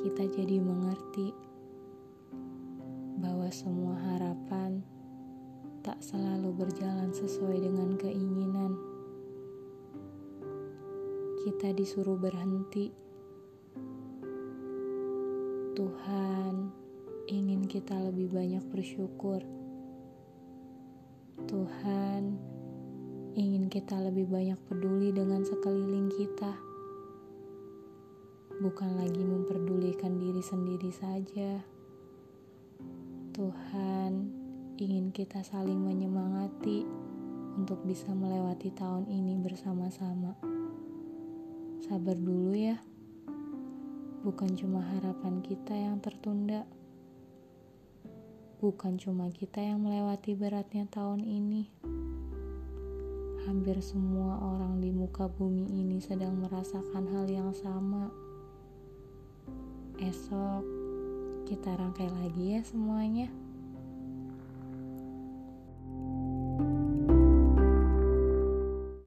kita jadi mengerti bahwa semua harapan tak selalu berjalan sesuai dengan keinginan. Kita disuruh berhenti. Tuhan ingin kita lebih banyak bersyukur. Tuhan ingin kita lebih banyak peduli dengan sekeliling kita bukan lagi memperdulikan diri sendiri saja. Tuhan ingin kita saling menyemangati untuk bisa melewati tahun ini bersama-sama. Sabar dulu ya, bukan cuma harapan kita yang tertunda, bukan cuma kita yang melewati beratnya tahun ini. Hampir semua orang di muka bumi ini sedang merasakan hal yang sama. Esok kita rangkai lagi ya semuanya.